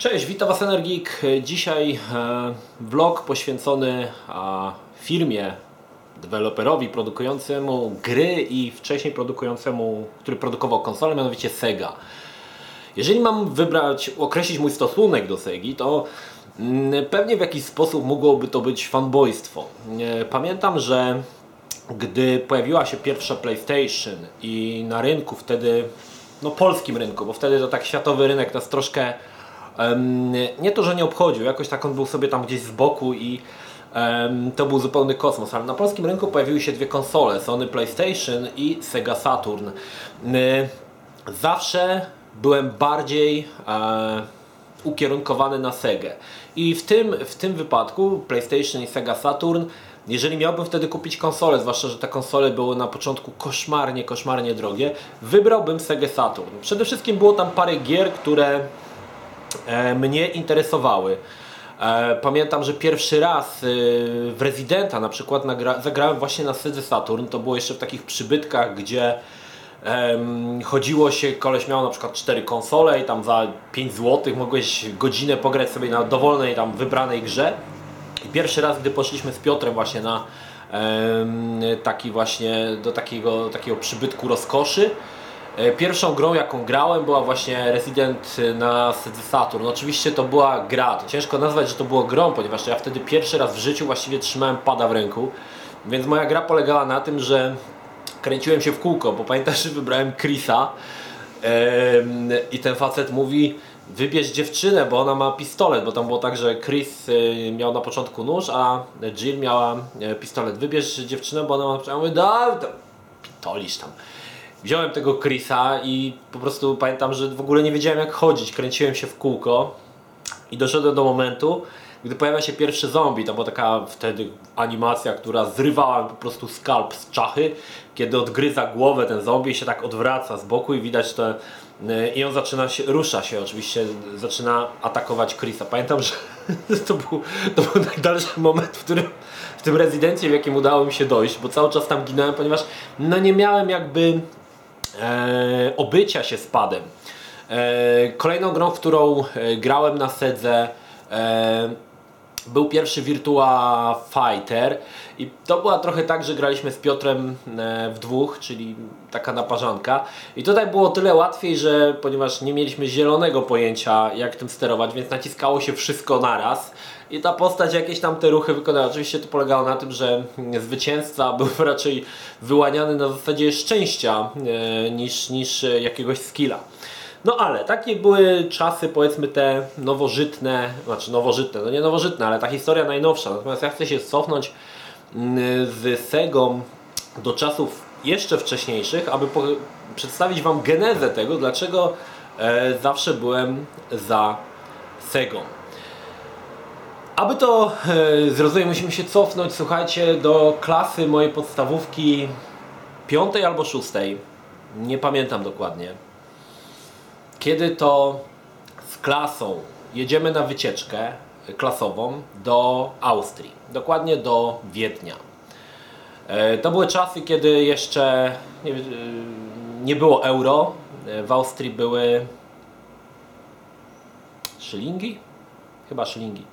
Cześć, witam Was Energik. Dzisiaj e, vlog poświęcony firmie, deweloperowi produkującemu gry i wcześniej produkującemu, który produkował konsole, mianowicie Sega. Jeżeli mam wybrać, określić mój stosunek do Segi, to mm, pewnie w jakiś sposób mogłoby to być fanboystwo. E, Pamiętam, że gdy pojawiła się pierwsza PlayStation i na rynku wtedy, no polskim rynku, bo wtedy to tak światowy rynek nas troszkę nie to, że nie obchodził, jakoś tak on był sobie tam gdzieś z boku i to był zupełny kosmos, ale na polskim rynku pojawiły się dwie konsole, Sony PlayStation i Sega Saturn. Zawsze byłem bardziej e, ukierunkowany na Segę. I w tym, w tym wypadku PlayStation i Sega Saturn, jeżeli miałbym wtedy kupić konsolę, zwłaszcza, że te konsole były na początku koszmarnie, koszmarnie drogie, wybrałbym Sega Saturn. Przede wszystkim było tam parę gier, które mnie interesowały. E, Pamiętam, że pierwszy raz e, w Residenta na przykład zagrałem właśnie na Sedze Saturn. To było jeszcze w takich przybytkach, gdzie chodziło się, koleś miał na przykład cztery konsole i tam za 5 zł mogłeś godzinę pograć sobie na dowolnej tam wybranej grze. I pierwszy raz, gdy poszliśmy z Piotrem właśnie na taki właśnie, do takiego, takiego przybytku rozkoszy, E, Pierwszą grą jaką grałem była właśnie Resident na Sega Saturn. Oczywiście to była gra, to ciężko nazwać, że to było grą, ponieważ ja wtedy pierwszy raz w życiu właściwie trzymałem pada w ręku. Więc moja gra polegała na tym, że kręciłem się w kółko, bo pamiętasz, że wybrałem Chrisa i ten facet mówi wybierz dziewczynę, bo ona ma pistolet, bo tam było tak, że Chris y, miał na początku nóż, a Jill miała e, pistolet. Wybierz dziewczynę, bo ona ma... Ja mówię, da, to pitolisz tam. Wziąłem tego Chrisa i po prostu pamiętam, że w ogóle nie wiedziałem jak chodzić. Kręciłem się w kółko i doszedłem do momentu, gdy pojawia się pierwszy zombie. To była taka wtedy animacja, która zrywała po prostu skalp z czachy, kiedy odgryza głowę ten zombie i się tak odwraca z boku i widać to i on zaczyna się, rusza się oczywiście, zaczyna atakować Chrisa. Pamiętam, że to był, to był najdalszy moment, w którym w tym rezydencie, w jakim udało mi się dojść, bo cały czas tam ginąłem, ponieważ no nie miałem jakby e, obycia się z padem. E, kolejną grą, w którą e, grałem na sedze e, był pierwszy Virtua Fighter i to była trochę tak, że graliśmy z Piotrem e, w dwóch, czyli taka naparzanka i tutaj było tyle łatwiej, że ponieważ nie mieliśmy zielonego pojęcia jak tym sterować, więc naciskało się wszystko naraz i ta postać jakieś tam te ruchy wykonała. Oczywiście to polegało na tym, że zwycięzca był raczej wyłaniany na zasadzie szczęścia e, niż, niż jakiegoś skilla. No ale takie były czasy powiedzmy te nowożytne, znaczy nowożytne, no nie nowożytne, ale ta historia najnowsza. Natomiast ja chcę się cofnąć mm, z Segą do czasów jeszcze wcześniejszych, aby przedstawić Wam genezę tego, dlaczego e, zawsze byłem za Segą. Aby to e, zrozumieć, musimy się cofnąć, słuchajcie, do klasy mojej podstawówki piątej albo szóstej. Nie pamiętam dokładnie. Kiedy to z klasą jedziemy na wycieczkę klasową do Austrii, dokładnie do Wiednia. E, To były czasy, kiedy jeszcze nie, e, nie było euro. E, W Austrii były szylingi? Chyba szylingi.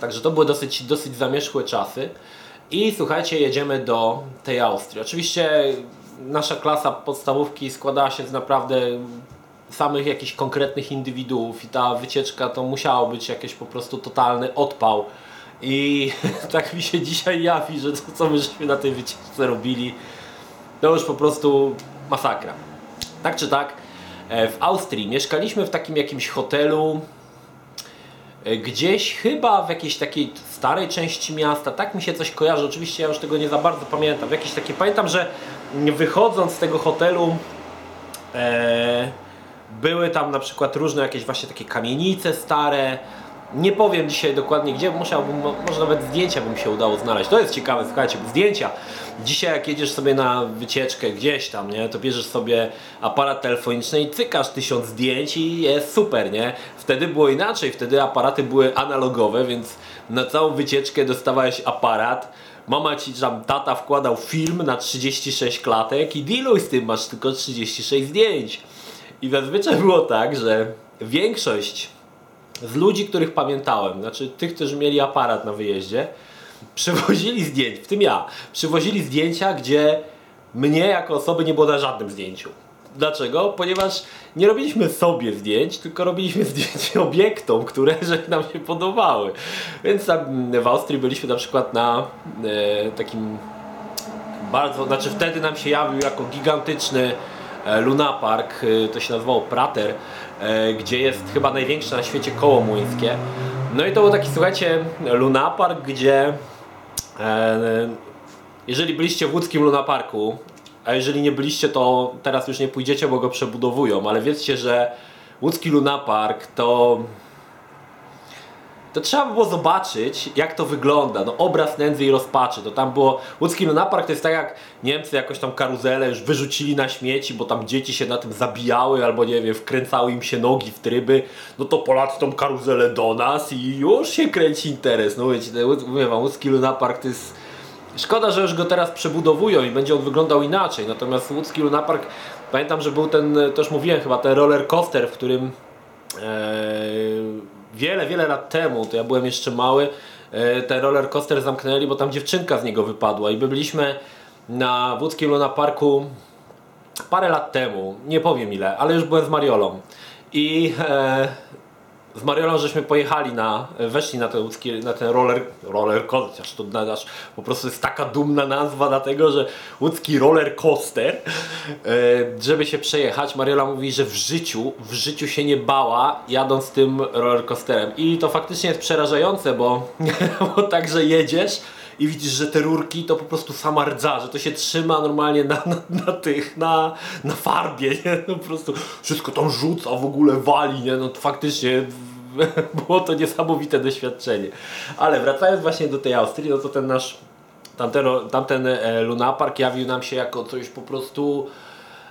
Także to były dosyć, dosyć zamierzchłe czasy. I słuchajcie, jedziemy do tej Austrii. Oczywiście nasza klasa podstawówki składała się z naprawdę samych jakichś konkretnych indywiduów i ta wycieczka to musiało być jakiś po prostu totalny odpał. I tak mi się dzisiaj jawi, że to co my żeśmy na tej wycieczce robili, to już po prostu masakra. Tak czy tak, e, w Austrii mieszkaliśmy w takim jakimś hotelu, gdzieś chyba w jakiejś takiej starej części miasta, tak mi się coś kojarzy, oczywiście ja już tego nie za bardzo pamiętam, w jakiejś takiej, pamiętam, że wychodząc z tego hotelu e, były tam na przykład różne jakieś właśnie takie kamienice stare, nie powiem dzisiaj dokładnie gdzie, musiałbym, mo- może nawet zdjęcia bym się udało znaleźć. To jest ciekawe, słuchajcie, zdjęcia. Dzisiaj jak jedziesz sobie na wycieczkę gdzieś tam, nie, to bierzesz sobie aparat telefoniczny i cykasz tysiąc zdjęć i jest super, nie? Wtedy było inaczej, wtedy aparaty były analogowe, więc na całą wycieczkę dostawałeś aparat, mama ci tam, tata wkładał film na 36 klatek i dealuj z tym, masz tylko 36 zdjęć. I zazwyczaj było tak, że większość z ludzi, których pamiętałem, znaczy tych, którzy mieli aparat na wyjeździe, przywozili zdjęcia, w tym ja, przywozili zdjęcia, gdzie mnie jako osoby nie było na żadnym zdjęciu. Dlaczego? Ponieważ nie robiliśmy sobie zdjęć, tylko robiliśmy zdjęcie obiektom, które że nam się podobały. Więc tam w Austrii byliśmy na przykład na e, takim bardzo, znaczy wtedy nam się jawił jako gigantyczny e, lunapark, e, to się nazywało Prater, e, gdzie jest chyba największe na świecie koło młyńskie. No i to był taki, słuchajcie, lunapark, gdzie jeżeli byliście w łódzkim lunaparku, a jeżeli nie byliście, to teraz już nie pójdziecie, bo go przebudowują, ale wiedzcie, że łódzki lunapark to to trzeba by było zobaczyć, jak to wygląda. No, obraz nędzy i rozpaczy. To tam było. Łódzki Lunapark to jest tak jak Niemcy jakoś tam karuzelę już wyrzucili na śmieci, bo tam dzieci się na tym zabijały, albo nie wiem, wkręcały im się nogi w tryby. No to Polacy tą karuzelę do nas i już się kręci interes. No wiecie, mówię wam, Łódzki Lunapark to jest. Szkoda, że już go teraz przebudowują i będzie on wyglądał inaczej. Natomiast Łódzki Lunapark, pamiętam, że był ten, też mówiłem chyba, ten roller coaster, w którym. Ee, wiele, wiele lat temu, to ja byłem jeszcze mały, e, ten roller coaster zamknęli, bo tam dziewczynka z niego wypadła i my byliśmy na Łódzkim Luna Parku parę lat temu, nie powiem ile, ale już byłem z Mariolą. I e, z Mariolą żeśmy pojechali na, weszli na ten, łódzki, na ten roller, roller coaster, to nadasz, po prostu jest taka dumna nazwa dlatego, że łódzki roller coaster, e, żeby się przejechać. Mariola mówi, że w życiu, w życiu się nie bała jadąc tym roller coasterem i to faktycznie jest przerażające, bo, bo tak, że jedziesz i widzisz, że te rurki to po prostu sama rdza, że to się trzyma normalnie na, na, na tych, na, na farbie, nie? No po prostu wszystko tam rzuca, w ogóle wali, nie? No faktycznie było to niesamowite doświadczenie. Ale wracając właśnie do tej Austrii, no to ten nasz, tamten, tamten e, Luna Park jawił nam się jako coś po prostu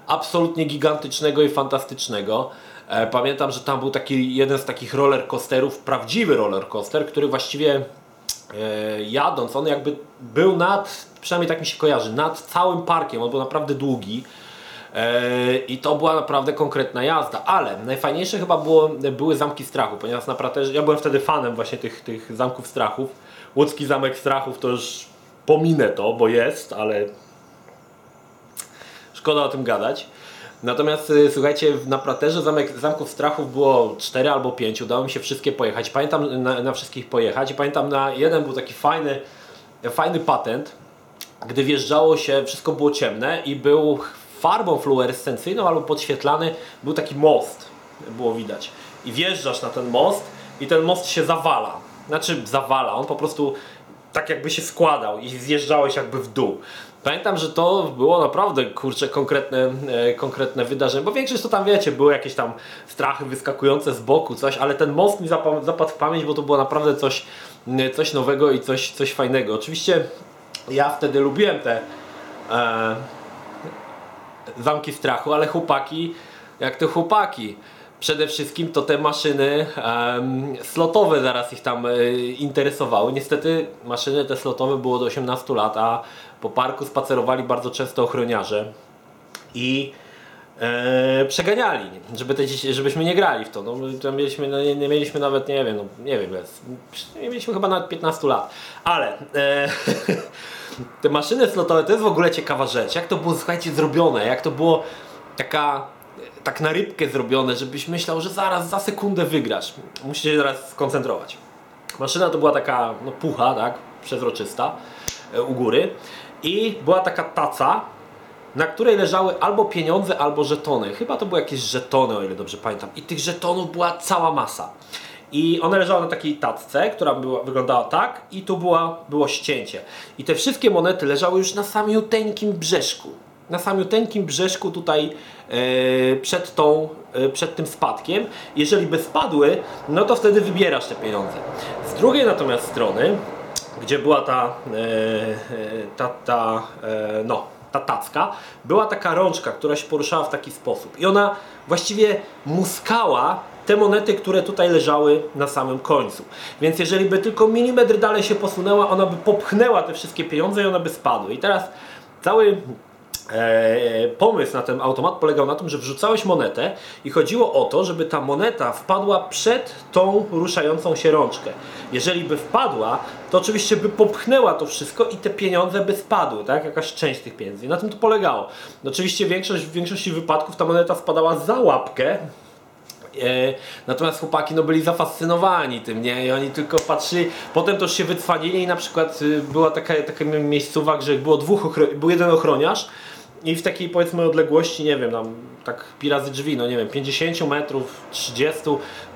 absolutnie gigantycznego i fantastycznego. E, pamiętam, że tam był taki jeden z takich roller coasterów, prawdziwy roller coaster, który właściwie jadąc, on jakby był nad, przynajmniej tak mi się kojarzy, nad całym parkiem, on był naprawdę długi. E, I to była naprawdę konkretna jazda, ale najfajniejsze chyba było, były zamki strachu, ponieważ na Praterze, ja byłem wtedy fanem właśnie tych, tych zamków strachów. Łódzki Zamek Strachów to już pominę to, bo jest, ale szkoda o tym gadać. Natomiast y, słuchajcie, na Praterze zamek, zamków strachów było 4 albo 5, udało mi się wszystkie pojechać. Pamiętam na, na wszystkich pojechać pamiętam na jeden był taki fajny, fajny patent, gdy wjeżdżało się, wszystko było ciemne i był farbą fluorescencyjną albo podświetlany, był taki most, było widać. I wjeżdżasz na ten most i ten most się zawala. Znaczy zawala, on po prostu tak jakby się składał i zjeżdżałeś jakby w dół. Pamiętam, że to było naprawdę kurczę konkretne, e, konkretne wydarzenie, bo większość to tam wiecie, były jakieś tam strachy wyskakujące z boku, coś, ale ten most mi zapadł, zapadł w pamięć, bo to było naprawdę coś, coś nowego i coś, coś fajnego. Oczywiście ja wtedy lubiłem te e, zamki strachu, ale chłopaki, jak te chłopaki, przede wszystkim to te maszyny slotowe zaraz ich tam e, interesowały. Niestety maszyny te slotowe było do 18 lat, a po parku spacerowali bardzo często ochroniarze i e, przeganiali, żeby te, żebyśmy nie grali w to. No, tam mieliśmy, no, nie, nie, mieliśmy nawet, nie wiem, no, nie wiem, nie mieliśmy chyba nawet 15 lat, ale e, te maszyny slotowe to jest w ogóle ciekawa rzecz. Jak to było, słuchajcie, zrobione, jak to było taka tak na rybkę zrobione, żebyś myślał, że zaraz, za sekundę wygrasz. Musisz się teraz skoncentrować. Maszyna to była taka no, pucha, tak, przezroczysta e, u góry i była taka taca, na której leżały albo pieniądze, albo żetony. Chyba to były jakieś żetony, o ile dobrze pamiętam. I tych żetonów była cała masa. I one leżały na takiej tacce, która była, wyglądała tak i tu była, było ścięcie. I te wszystkie monety leżały już na samiuteńkim brzeszku. Na samiuteńkim brzeszku tutaj e, przed, tą, e, przed tym spadkiem. Jeżeli by spadły, no to wtedy wybierasz te pieniądze. Z drugiej natomiast strony gdzie była ta, e, e, ta, ta, e, no, ta tacka, była taka rączka, która się poruszała w taki sposób. I ona właściwie muskała te monety, które tutaj leżały na samym końcu. Więc jeżeli by tylko milimetr dalej się posunęła, ona by popchnęła te wszystkie pieniądze i one by spadły. I teraz cały E, pomysł na ten automat polegał na tym, że wrzucałeś monetę i chodziło o to, żeby ta moneta wpadła przed tą ruszającą się rączkę. Jeżeli by wpadła, to oczywiście by popchnęła to wszystko i te pieniądze by spadły, tak? Jakaś część tych pieniędzy. Na tym to polegało. No oczywiście większość, w większości wypadków ta moneta spadała za łapkę, e, Natomiast chłopaki no, byli zafascynowani tym, nie? I oni tylko patrzyli, potem to się wycwanili i na przykład y, była taka, taka miejscowa, że było dwóch, był jeden ochroniarz i w takiej powiedzmy odległości, nie wiem, tam tak pi razy drzwi, no nie wiem, 50 metrów, 30,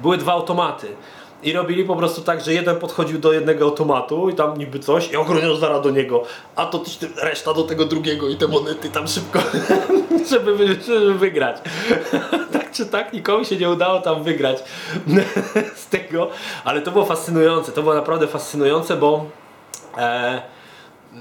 były dwa automaty. I robili po prostu tak, że jeden podchodził do jednego automatu i tam niby coś i ochroniarz zaraz do niego, a to reszta do tego drugiego i te monety tam szybko, żeby, żeby wygrać. tak czy tak, nikomu się nie udało tam wygrać z tego, ale to było fascynujące, to było naprawdę fascynujące, bo e,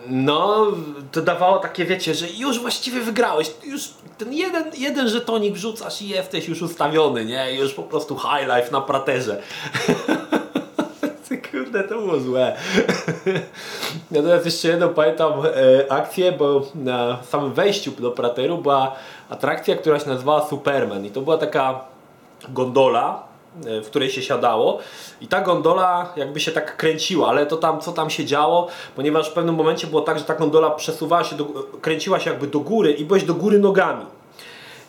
no, to dawało takie, wiecie, że już właściwie wygrałeś, już ten jeden, jeden żetonik wrzucasz i jesteś już ustawiony, nie? Już po prostu high life na praterze. Kurde, to było złe. Natomiast jeszcze jedną pamiętam e, akcję, bo na samym wejściu do prateru była atrakcja, która się nazywała Superman i to była taka gondola, w której się siadało i ta gondola jakby się tak kręciła, ale to tam, co tam się działo, ponieważ w pewnym momencie było tak, że ta gondola przesuwała się, do, kręciła się jakby do góry i byłeś do góry nogami.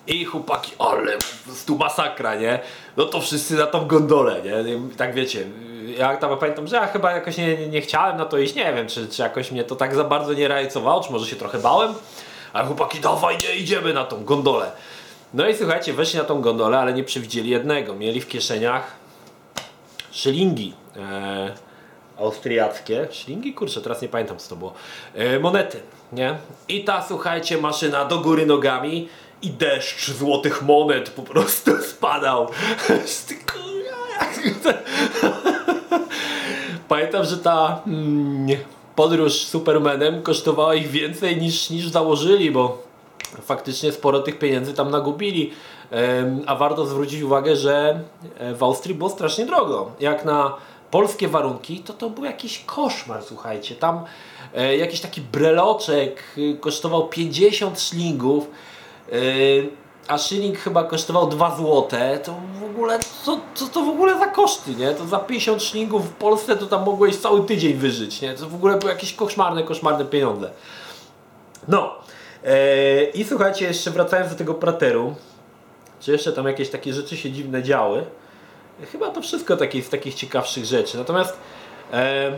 I chłopaki, ale tu masakra, nie? No to wszyscy na tą gondolę, nie? I tak wiecie, ja tam pamiętam, że ja chyba jakoś nie, nie chciałem na to iść, nie wiem, czy, czy jakoś mnie to tak za bardzo nie realizowało, czy może się trochę bałem, ale chłopaki, dawaj, nie, idziemy na tą gondolę. No i słuchajcie, weszli na tą gondolę, ale nie przewidzieli jednego. Mieli w kieszeniach szylingi e, austriackie. Szylingi? Kurczę, teraz nie pamiętam co to było. E, monety, nie? I ta, słuchajcie, maszyna do góry nogami i deszcz złotych monet po prostu spadał. Pamiętam, że ta mm, podróż Supermanem kosztowała ich więcej niż, niż założyli, bo faktycznie sporo tych pieniędzy tam nagubili. A warto zwrócić uwagę, że e, w Austrii było strasznie drogo. Jak na polskie warunki, to to był jakiś koszmar, słuchajcie. Tam e, jakiś taki breloczek y, kosztował 50 szlingów, y, a szyling chyba kosztował 2 złote. To w ogóle, co, co to w ogóle za koszty, nie? To za 50 szlingów w Polsce to tam mogłeś cały tydzień wyżyć, nie? To w ogóle były jakieś koszmarne, koszmarne pieniądze. No. E, I słuchajcie, jeszcze wracając do tego prateru, czy jeszcze tam jakieś takie rzeczy się dziwne działy? Chyba to wszystko takie, z takich ciekawszych rzeczy. Natomiast e,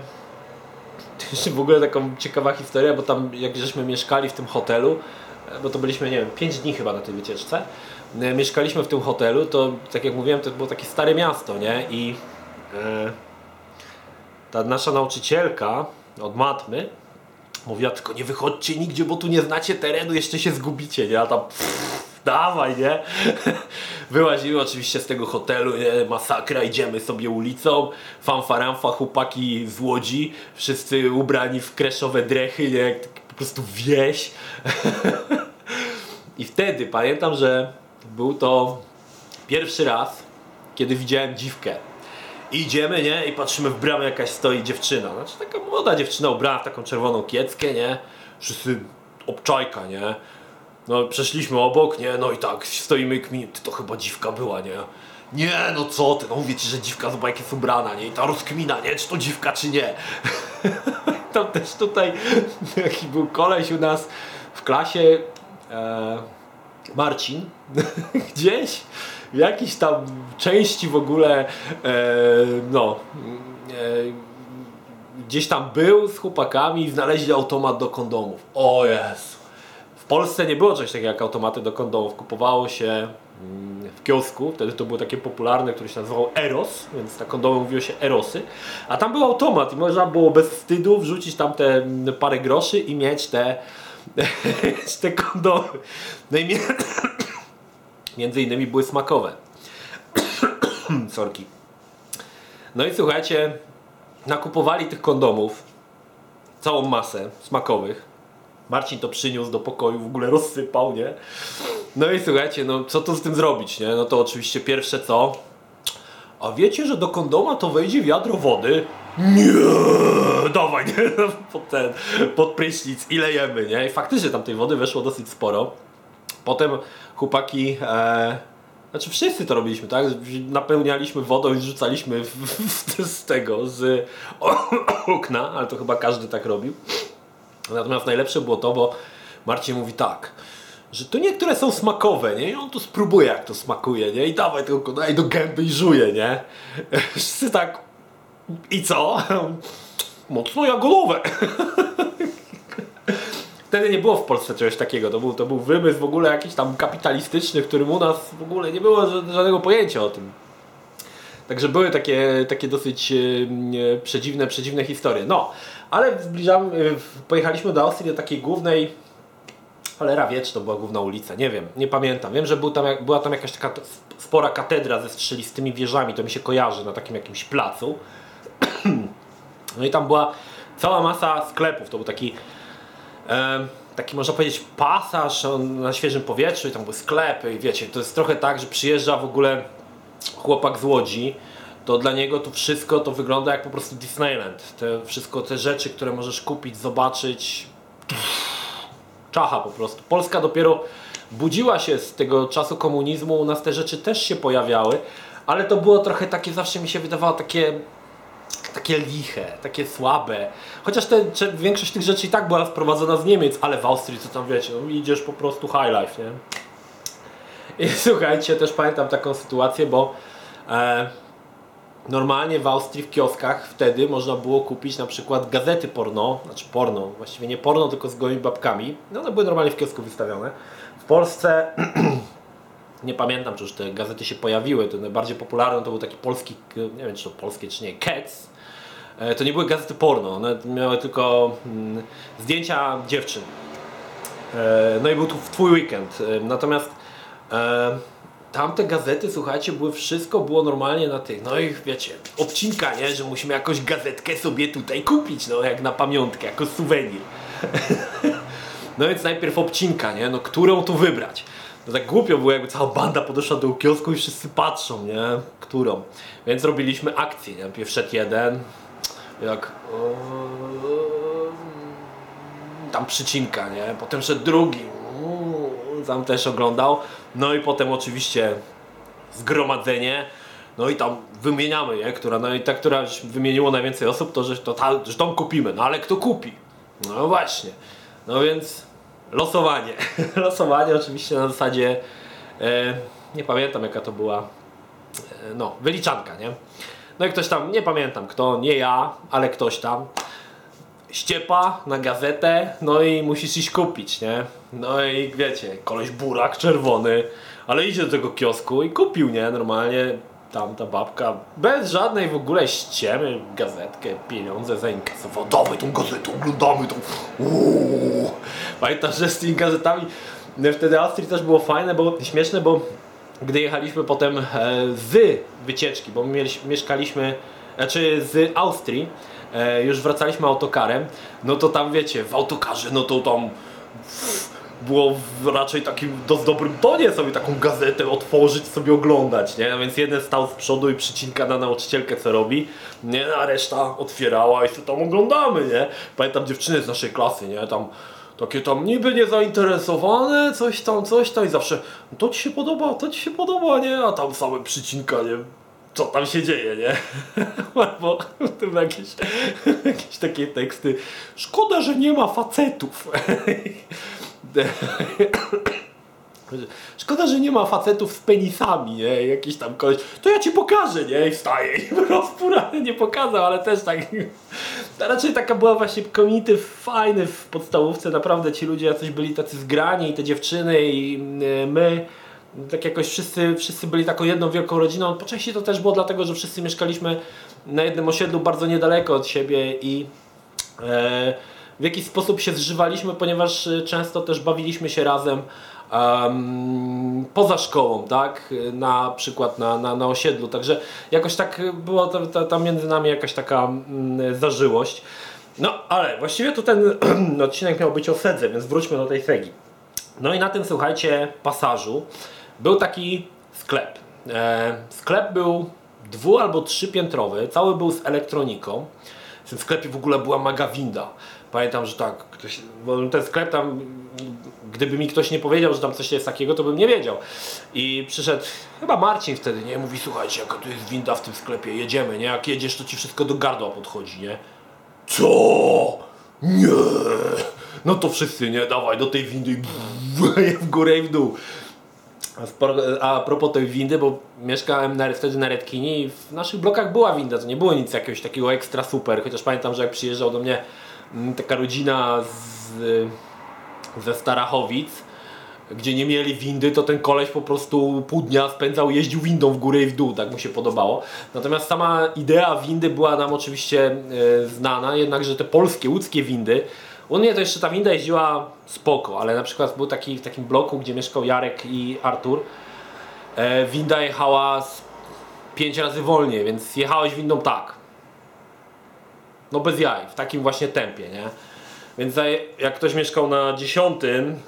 to jeszcze w ogóle taką ciekawa historia, bo tam jak żeśmy mieszkali w tym hotelu, e, bo to byliśmy, nie wiem, 5 dni chyba na tej wycieczce, e, mieszkaliśmy w tym hotelu, to tak jak mówiłem, to było takie stare miasto, nie? I e, ta nasza nauczycielka od matmy mówiła tylko nie wychodźcie nigdzie, bo tu nie znacie terenu, jeszcze się zgubicie, nie? A tam pff, dawaj, nie? Wyłaziły oczywiście z tego hotelu, nie? masakra, idziemy sobie ulicą, fanfaramfa, chłopaki z Łodzi, wszyscy ubrani w kreszowe drechy, nie? Po prostu wieś. I wtedy pamiętam, że był to pierwszy raz, kiedy widziałem dziwkę. I idziemy, nie? I patrzymy w bramę jakaś stoi dziewczyna. Znaczy taka młoda dziewczyna ubrana w taką czerwoną kieckę, nie? Wszyscy obczajka, nie? No przeszliśmy obok, nie? No i tak stoimy i kmin, to chyba dziwka była, nie? Nie, no co ty, no mówię ci, że dziwka zobacz jak jest ubrana, nie? I ta rozkmina, nie? Czy to dziwka, czy nie? Tam też tutaj taki był koleś u nas w klasie, e, Marcin, gdzieś jakiejś tam części w ogóle, e, no, e, gdzieś tam był z chłopakami i znaleźli automat do kondomów. O Jezu. W Polsce nie było czegoś takiego jak automaty do kondomów. Kupowało się mm, w kiosku, wtedy to było takie popularne, które się nazywało Eros, więc na kondomy mówiło się Erosy. A tam był automat i można było bez wstydu wrzucić tam te mm, parę groszy i mieć te, te kondomy. No i mie- między innymi były smakowe. Sorki. No i słuchajcie, nakupowali tych kondomów całą masę smakowych. Marcin to przyniósł do pokoju, w ogóle rozsypał, nie? No i słuchajcie, no co tu z tym zrobić, nie? No to oczywiście pierwsze co? A wiecie, że do kondoma to wejdzie wiadro wody? nie, dawaj, nie, pod ten, pod prysznic i lejemy, nie? I faktycznie tam tej wody weszło dosyć sporo. Potem chłopaki, e, znaczy wszyscy to robiliśmy, tak? Napełnialiśmy wodą i rzucaliśmy w, w, z tego, z okna, ale to chyba każdy tak robił. Natomiast najlepsze było to, bo Marcin mówi tak, że to niektóre są smakowe, nie? I on tu spróbuje jak to smakuje, nie? I dawaj tylko daj do gęby i żuje, nie? Wszyscy tak i co? Mocno jagodowe. Wtedy nie było w Polsce czegoś takiego. To był, to był wymysł w ogóle jakiś tam kapitalistyczny, w którym u nas w ogóle nie było żadnego pojęcia o tym. Także były takie, takie dosyć e, przedziwne, przedziwne historie. No, ale zbliżamy, e, pojechaliśmy do Austrii do takiej głównej cholera wie, czy to była główna ulica, nie wiem, nie pamiętam. Wiem, że był tam, była tam jakaś taka spora katedra ze strzelistymi wieżami, to mi się kojarzy na takim jakimś placu. No i tam była cała masa sklepów, to był taki taki można powiedzieć pasaż na świeżym powietrzu i tam były sklepy i wiecie, to jest trochę tak, że przyjeżdża w ogóle chłopak z Łodzi, to dla niego to wszystko to wygląda jak po prostu Disneyland. Te wszystko te rzeczy, które możesz kupić, zobaczyć. Czacha po prostu. Polska dopiero budziła się z tego czasu komunizmu, u nas te rzeczy też się pojawiały, ale to było trochę takie, zawsze mi się wydawało takie takie liche, takie słabe. Chociaż te, większość tych rzeczy i tak była sprowadzona z Niemiec, ale w Austrii, co tam wiecie, no, idziesz po prostu high life, nie? I słuchajcie, też pamiętam taką sytuację, bo e, normalnie w Austrii w kioskach wtedy można było kupić na przykład gazety porno, znaczy porno, właściwie nie porno, tylko z gołymi babkami. No one były normalnie w kiosku wystawione. W Polsce nie pamiętam, czy już te gazety się pojawiły, to najbardziej popularne to był taki polski, nie wiem czy to polskie czy nie, Cats. E, to nie były gazety porno, one miały tylko mm, zdjęcia dziewczyn. E, no i był tu Twój weekend. E, natomiast tamte gazety, słuchajcie, były wszystko było normalnie na tych, no i wiecie, obcinka, nie, że musimy jakąś gazetkę sobie tutaj kupić, no jak na pamiątkę, jako suwenir. no więc najpierw obcinka, nie, no którą tu wybrać. To tak głupio było, jakby cała banda podeszła do kiosku i wszyscy patrzą, nie? Którą. Więc robiliśmy akcję, nie? Wszedł jeden, jak tam przycinka, nie? Potem szedł drugi, tam też oglądał. No i potem oczywiście zgromadzenie. No i tam wymieniamy, nie? Która, no i ta, która wymieniło najwięcej osób, to że, to ta, że tą kupimy. No ale kto kupi? No właśnie. No więc losowanie. losowanie oczywiście na zasadzie, e, nie pamiętam jaka to była, e, no, wyliczanka, nie? No i ktoś tam, nie pamiętam kto, nie ja, ale ktoś tam, ściepa na gazetę, no i musisz iść kupić, nie? No i wiecie, koleś burak czerwony, ale idzie do tego kiosku i kupił, nie? Normalnie tamta babka bez żadnej w ogóle ściemy gazetkę, pieniądze zainkasował. Dawaj tą gazetę, oglądamy tą. Uuu. Pamiętam, że z tymi gazetami wtedy Austrii też było fajne, bo śmieszne, bo gdy jechaliśmy potem e, z wycieczki, bo my mieszkaliśmy, znaczy z Austrii, e, już wracaliśmy autokarem, no to tam wiecie, w autokarze, no to tam było raczej takim dość dobrym tonie sobie taką gazetę otworzyć, sobie oglądać, nie? Więc jeden stał z przodu i przycinka na nauczycielkę co robi, nie? A reszta otwierała i sobie tam oglądamy, nie? Pamiętam dziewczyny z naszej klasy, nie? Tam takie tam niby niezainteresowane, coś tam, coś tam i zawsze to ci się podoba, to ci się podoba, nie? A tam same przycinka, nie? Co tam się dzieje, nie? Albo w tym jakieś, jakieś takie teksty. Szkoda, że nie ma facetów. Szkoda, że nie ma facetów z penisami, nie? Jakiś tam koleś, to ja ci pokażę, nie? I wstaje i rozpurany nie pokazał, ale też tak. To raczej taka była właśnie community fajny w podstawówce, naprawdę ci ludzie jacyś byli tacy zgrani i te dziewczyny i y, my tak jakoś wszyscy, wszyscy byli taką jedną wielką rodziną. Po części to też było dlatego, że wszyscy mieszkaliśmy na jednym osiedlu bardzo niedaleko od siebie i e, w jakiś sposób się zżywaliśmy, ponieważ y, często też bawiliśmy się razem um, poza szkołą, tak? Na przykład na, na, na osiedlu. Także jakoś tak była tam między nami jakaś taka mm, zażyłość. No, ale właściwie to ten odcinek miał być o sedze, więc wróćmy do tej segi. No i na tym, słuchajcie, pasażu był taki sklep. E, sklep był dwu albo trzypiętrowy, cały był z elektroniką. W tym sklepie w ogóle była mega winda. Pamiętam, że tak, ktoś, ten sklep tam, gdyby mi ktoś nie powiedział, że tam coś jest takiego, to bym nie wiedział. I przyszedł chyba Marcin wtedy, nie? Mówi, słuchajcie, jaka tu jest winda w tym sklepie, jedziemy, nie? Jak jedziesz, to ci wszystko do gardła podchodzi, nie? Co? Nie! No to wszyscy, nie? Dawaj do tej windy i w górę i w dół. A, propos tej windy, bo mieszkałem na, wtedy na Redkinie i w naszych blokach była winda, to nie było nic jakiegoś takiego ekstra super, chociaż pamiętam, że jak przyjeżdżał do mnie taka rodzina z, ze Starachowic, gdzie nie mieli windy, to ten koleś po prostu pół dnia spędzał, jeździł windą w górę i w dół, tak mu się podobało. Natomiast sama idea windy była nam oczywiście e, znana, jednakże te polskie, łódzkie windy, u mnie to jeszcze ta winda jeździła spoko, ale na przykład był taki w takim bloku, gdzie mieszkał Jarek i Artur, e, winda jechała 5 razy wolniej, więc jechałeś windą tak. No bez jaj, w takim właśnie tempie, nie? Więc jak ktoś mieszkał na dziesiątym,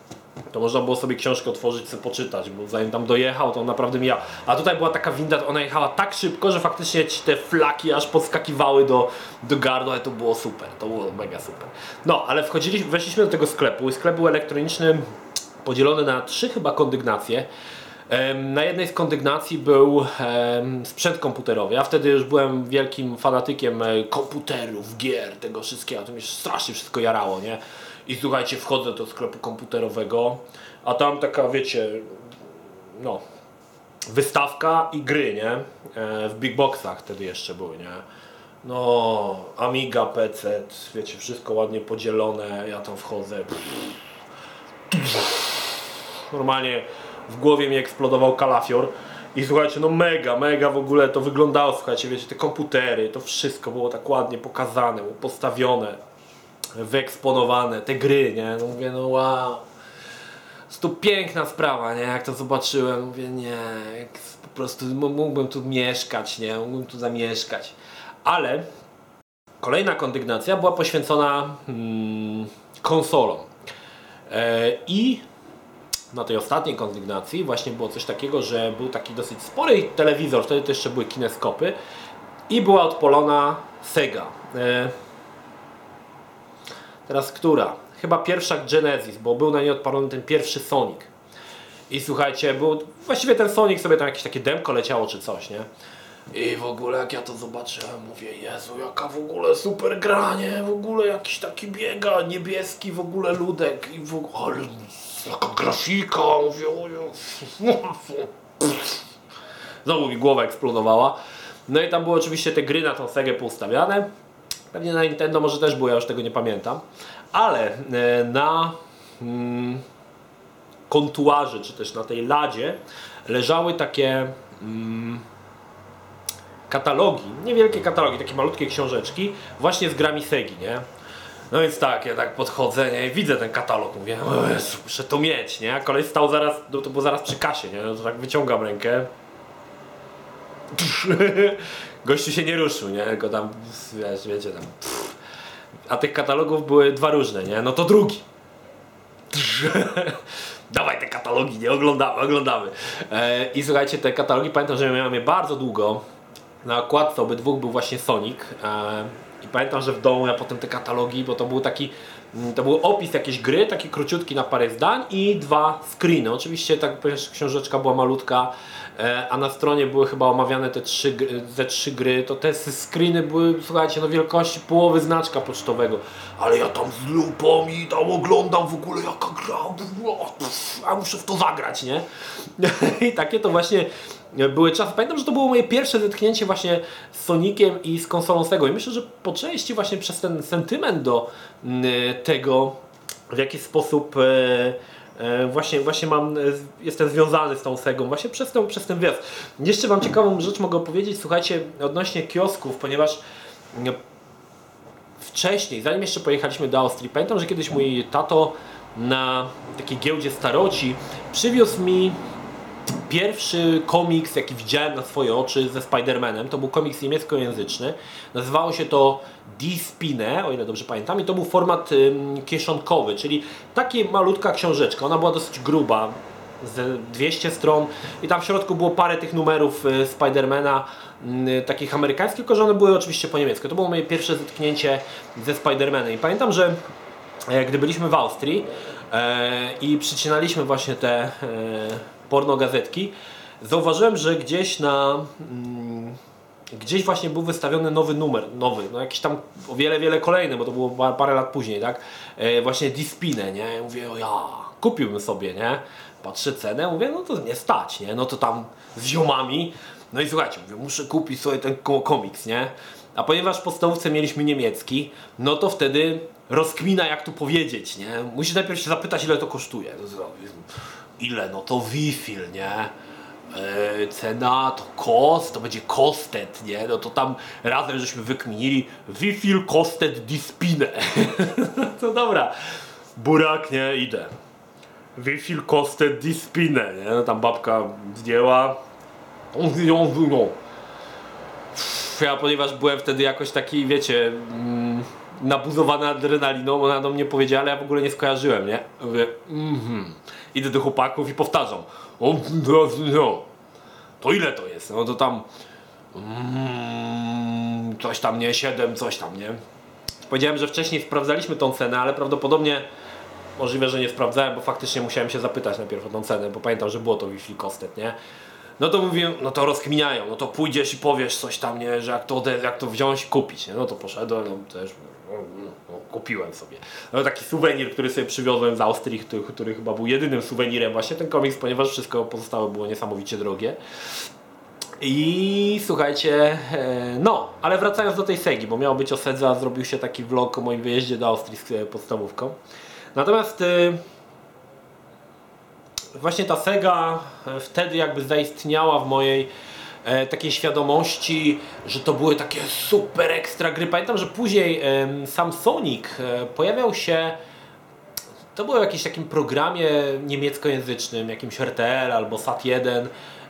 to można było sobie książkę otworzyć, sobie poczytać, bo zanim tam dojechał, to on naprawdę mijał. A tutaj była taka winda, ona jechała tak szybko, że faktycznie ci te flaki aż podskakiwały do, do gardła i to było super, to było mega super. No, ale wchodziliśmy, weszliśmy do tego sklepu i sklep był elektroniczny, podzielony na trzy chyba kondygnacje. Na jednej z kondygnacji był sprzęt komputerowy. Ja wtedy już byłem wielkim fanatykiem e, komputerów, gier, tego wszystkiego. To mnie strasznie wszystko jarało, nie? I słuchajcie, wchodzę do sklepu komputerowego, a tam taka, wiecie, no, wystawka i gry, nie? E, W big boxach wtedy jeszcze były, nie? No, Amiga, PC, wiecie, wszystko ładnie podzielone, ja tam wchodzę. Normalnie w głowie mi eksplodował kalafior. I słuchajcie, no mega, mega w ogóle to wyglądało, słuchajcie, wiecie, te komputery, to wszystko było tak ładnie pokazane, postawione, wyeksponowane, te gry, nie? No mówię, no wow. Jest to piękna sprawa, nie? Jak to zobaczyłem, mówię, nie, po prostu mógłbym tu mieszkać, nie? Mógłbym tu zamieszkać. Ale kolejna kondygnacja była poświęcona mm, konsolom. E, I na tej ostatniej kondygnacji właśnie było coś takiego, że był taki dosyć spory telewizor, wtedy to jeszcze były kineskopy i była odpalona Sega. E, Teraz która? Chyba pierwsza Genesis, bo był na niej odpalony ten pierwszy Sonic. I słuchajcie, był właściwie ten Sonic sobie tam jakieś takie demko leciało czy coś, nie? I w ogóle jak ja to zobaczyłem, mówię, Jezu, jaka w ogóle super granie, w ogóle jakiś taki biega, niebieski w ogóle ludek i w ogóle, ale jaka grafika, mówię. Znowu mi głowa eksplodowała. No i tam były oczywiście te gry na tą Segę poustawiane. Pewnie na Nintendo może też było, ja już tego nie pamiętam. Ale e, na mm, kontuarze, czy też na tej ladzie leżały takie mm, katalogi, niewielkie katalogi, takie malutkie książeczki, właśnie z grami Segi, nie? No więc tak, ja tak podchodzę, nie? widzę ten katalog, mówię, Jezu, muszę to mieć, nie? A kolej stał zaraz, no to było zaraz przy kasie, nie? No to tak wyciągam rękę. Gościu się nie ruszył, nie? Tylko tam, wiesz, wiecie, tam... A tych katalogów były dwa różne, nie? No to drugi. Dawaj te katalogi, nie? Oglądamy, oglądamy. E, I słuchajcie, te katalogi, pamiętam, że miałem je bardzo długo. Na okładce obydwóch był właśnie Sonic. E, I pamiętam, że w domu ja potem te katalogi, bo to był taki, mm, to był opis jakiejś gry, taki króciutki na parę zdań i dwa screeny. Oczywiście tak ponieważ książeczka była malutka, e, a na stronie były chyba omawiane te trzy, ze trzy gry, to te screeny były, słuchajcie, no wielkości połowy znaczka pocztowego. Ale ja tam z lupą i tam oglądam w ogóle jaka gra, a muszę w to zagrać, nie? I takie to właśnie były czasy. Pamiętam, że to było moje pierwsze zetknięcie właśnie z Soniciem i z konsolą Sega. I myślę, że po części właśnie przez ten sentyment do mm, tego, w jaki sposób e, e, właśnie, właśnie mam, e, jestem związany z tą Segą, właśnie przez, tą, przez ten wjazd. Jeszcze Wam ciekawą rzecz mogę opowiedzieć, słuchajcie, odnośnie kiosków, ponieważ mm, wcześniej, zanim jeszcze pojechaliśmy do Austrii, pamiętam, że kiedyś mój tato na takiej giełdzie staroci przywiózł mi pierwszy komiks, jaki widziałem na swoje oczy ze Spider-Manem, to był komiks niemieckojęzyczny. Nazywało się to Die Spinne, o ile dobrze pamiętam, i to był format ym, kieszonkowy, czyli taka malutka książeczka. Ona była dosyć gruba, ze 200 stron i tam w środku było parę tych numerów y, Spidermana mm, takich amerykańskich, tylko że one były oczywiście po niemiecku. To było moje pierwsze zetknięcie ze Spider-Manem i pamiętam, że e, gdy byliśmy w Austrii e, i przycinaliśmy właśnie te e, porno gazetki, zauważyłem, że gdzieś na mm, gdzieś właśnie był wystawiony nowy numer, nowy, no jakiś tam o wiele, wiele kolejny, bo to było pa- parę lat później, tak? E, właśnie Dispinę, nie? Mówię, o ja, kupiłbym sobie, nie? Patrzę cenę, mówię, no to nie stać, nie? No to tam z ziomami, no i słuchajcie, mówię, muszę kupić sobie ten ko- komiks, nie? A ponieważ w podstawówce mieliśmy niemiecki, no to wtedy rozkmina jak tu powiedzieć, nie? Musisz najpierw się zapytać ile to kosztuje. Ile? No to Wi-Fi, nie? E, cena to kost, to będzie kostet, nie? No to tam razem żeśmy wykminili Wifil kostet dispine. to dobra, burak, nie? Idę. Wifil kostet dispine, nie? No tam babka zdjęła. No. Ja, ponieważ byłem wtedy jakoś taki, wiecie, mm, nabuzowany adrenaliną, ona do mnie powiedziała, ale ja w ogóle nie skojarzyłem, nie? Mówię, mhm. Idę do chłopaków i powtarzam. No, no. To ile to jest? No to tam mm, coś tam, nie? 7, coś tam, nie? Powiedziałem, że wcześniej sprawdzaliśmy tą cenę, ale prawdopodobnie możliwe, że nie sprawdzałem, bo faktycznie musiałem się zapytać najpierw o tą cenę, bo pamiętam, że było to Wi-Fi nie? No to mówię, no to rozkminiają, no to pójdziesz i powiesz coś tam, nie, że jak to, jak to wziąć i kupić, nie? No to poszedłem, no też kupiłem sobie. No taki suwenir, który sobie przywiozłem z Austrii, który, który chyba był jedynym suwenirem właśnie ten komiks, ponieważ wszystko pozostałe było niesamowicie drogie. I słuchajcie, e, no, ale wracając do tej Segi, bo miał być o Sedze, a zrobił się taki vlog o moim wyjeździe do Austrii z e, podstawówką. Natomiast e, właśnie ta Sega wtedy jakby zaistniała w mojej e, takiej świadomości, że to były takie super ekstra gry. Pamiętam, że później em, sam Sonic e, pojawiał się to było w jakimś takim programie niemieckojęzycznym, jakimś RTL albo Sat1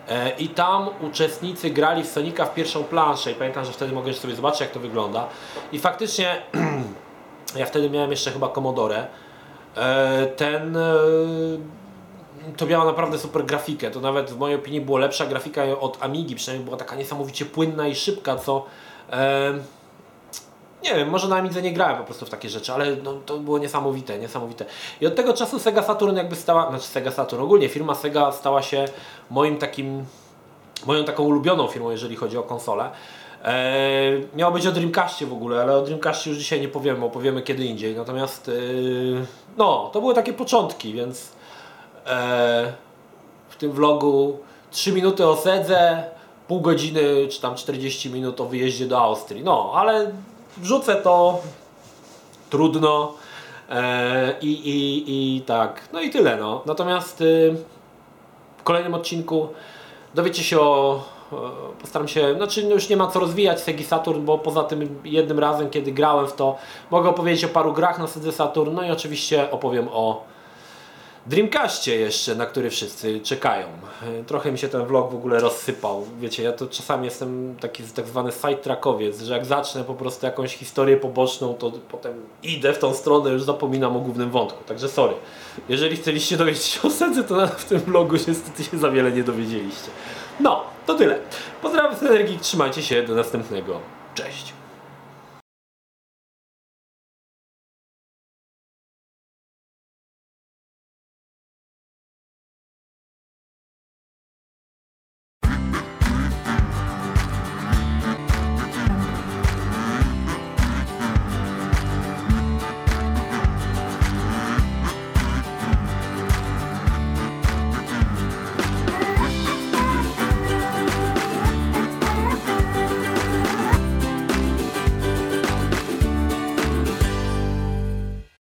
e, i tam uczestnicy grali w Sonika w pierwszą planszę. I pamiętam, że wtedy mogłem sobie zobaczyć jak to wygląda. I faktycznie ja wtedy miałem jeszcze chyba Commodore. E, ten e, to miała naprawdę super grafikę. To nawet w mojej opinii była lepsza grafika od Amigi, przynajmniej była taka niesamowicie płynna i szybka, co e, nie wiem, może na Amidze nie grałem po prostu w takie rzeczy, ale no, to było niesamowite, niesamowite. I od tego czasu Sega Saturn jakby stała, znaczy Sega Saturn, ogólnie firma Sega stała się moim takim, moją taką ulubioną firmą, jeżeli chodzi o konsolę. Eee, miało być o Dreamcastie w ogóle, ale o Dreamcastie już dzisiaj nie powiemy, opowiemy kiedy indziej. Natomiast eee, no, to były takie początki, więc w tym vlogu 3 minuty o Sedze, pół godziny czy tam 40 minut o wyjeździe do Austrii. No, ale wrzucę to trudno e, i, i, i tak, no i tyle no. Natomiast y, w kolejnym odcinku dowiecie się o e, postaram się, znaczy już nie ma co rozwijać Segi Saturn, bo poza tym jednym razem kiedy grałem w to mogę opowiedzieć o paru grach na Sedze Saturn, no i oczywiście opowiem o Dreamcastie jeszcze, na który wszyscy czekają. E, Trochę mi się ten vlog w ogóle rozsypał. Wiecie, ja to czasami jestem taki tak zwany sidetrackowiec, że jak zacznę po prostu jakąś historię poboczną, to potem idę w tą stronę, już zapominam o głównym wątku. Także sorry. Jeżeli chcieliście dowiedzieć się o Sedze, to w tym vlogu niestety się za wiele nie dowiedzieliście. No, to tyle. Pozdrawiam z Energii, trzymajcie się, do następnego. Cześć.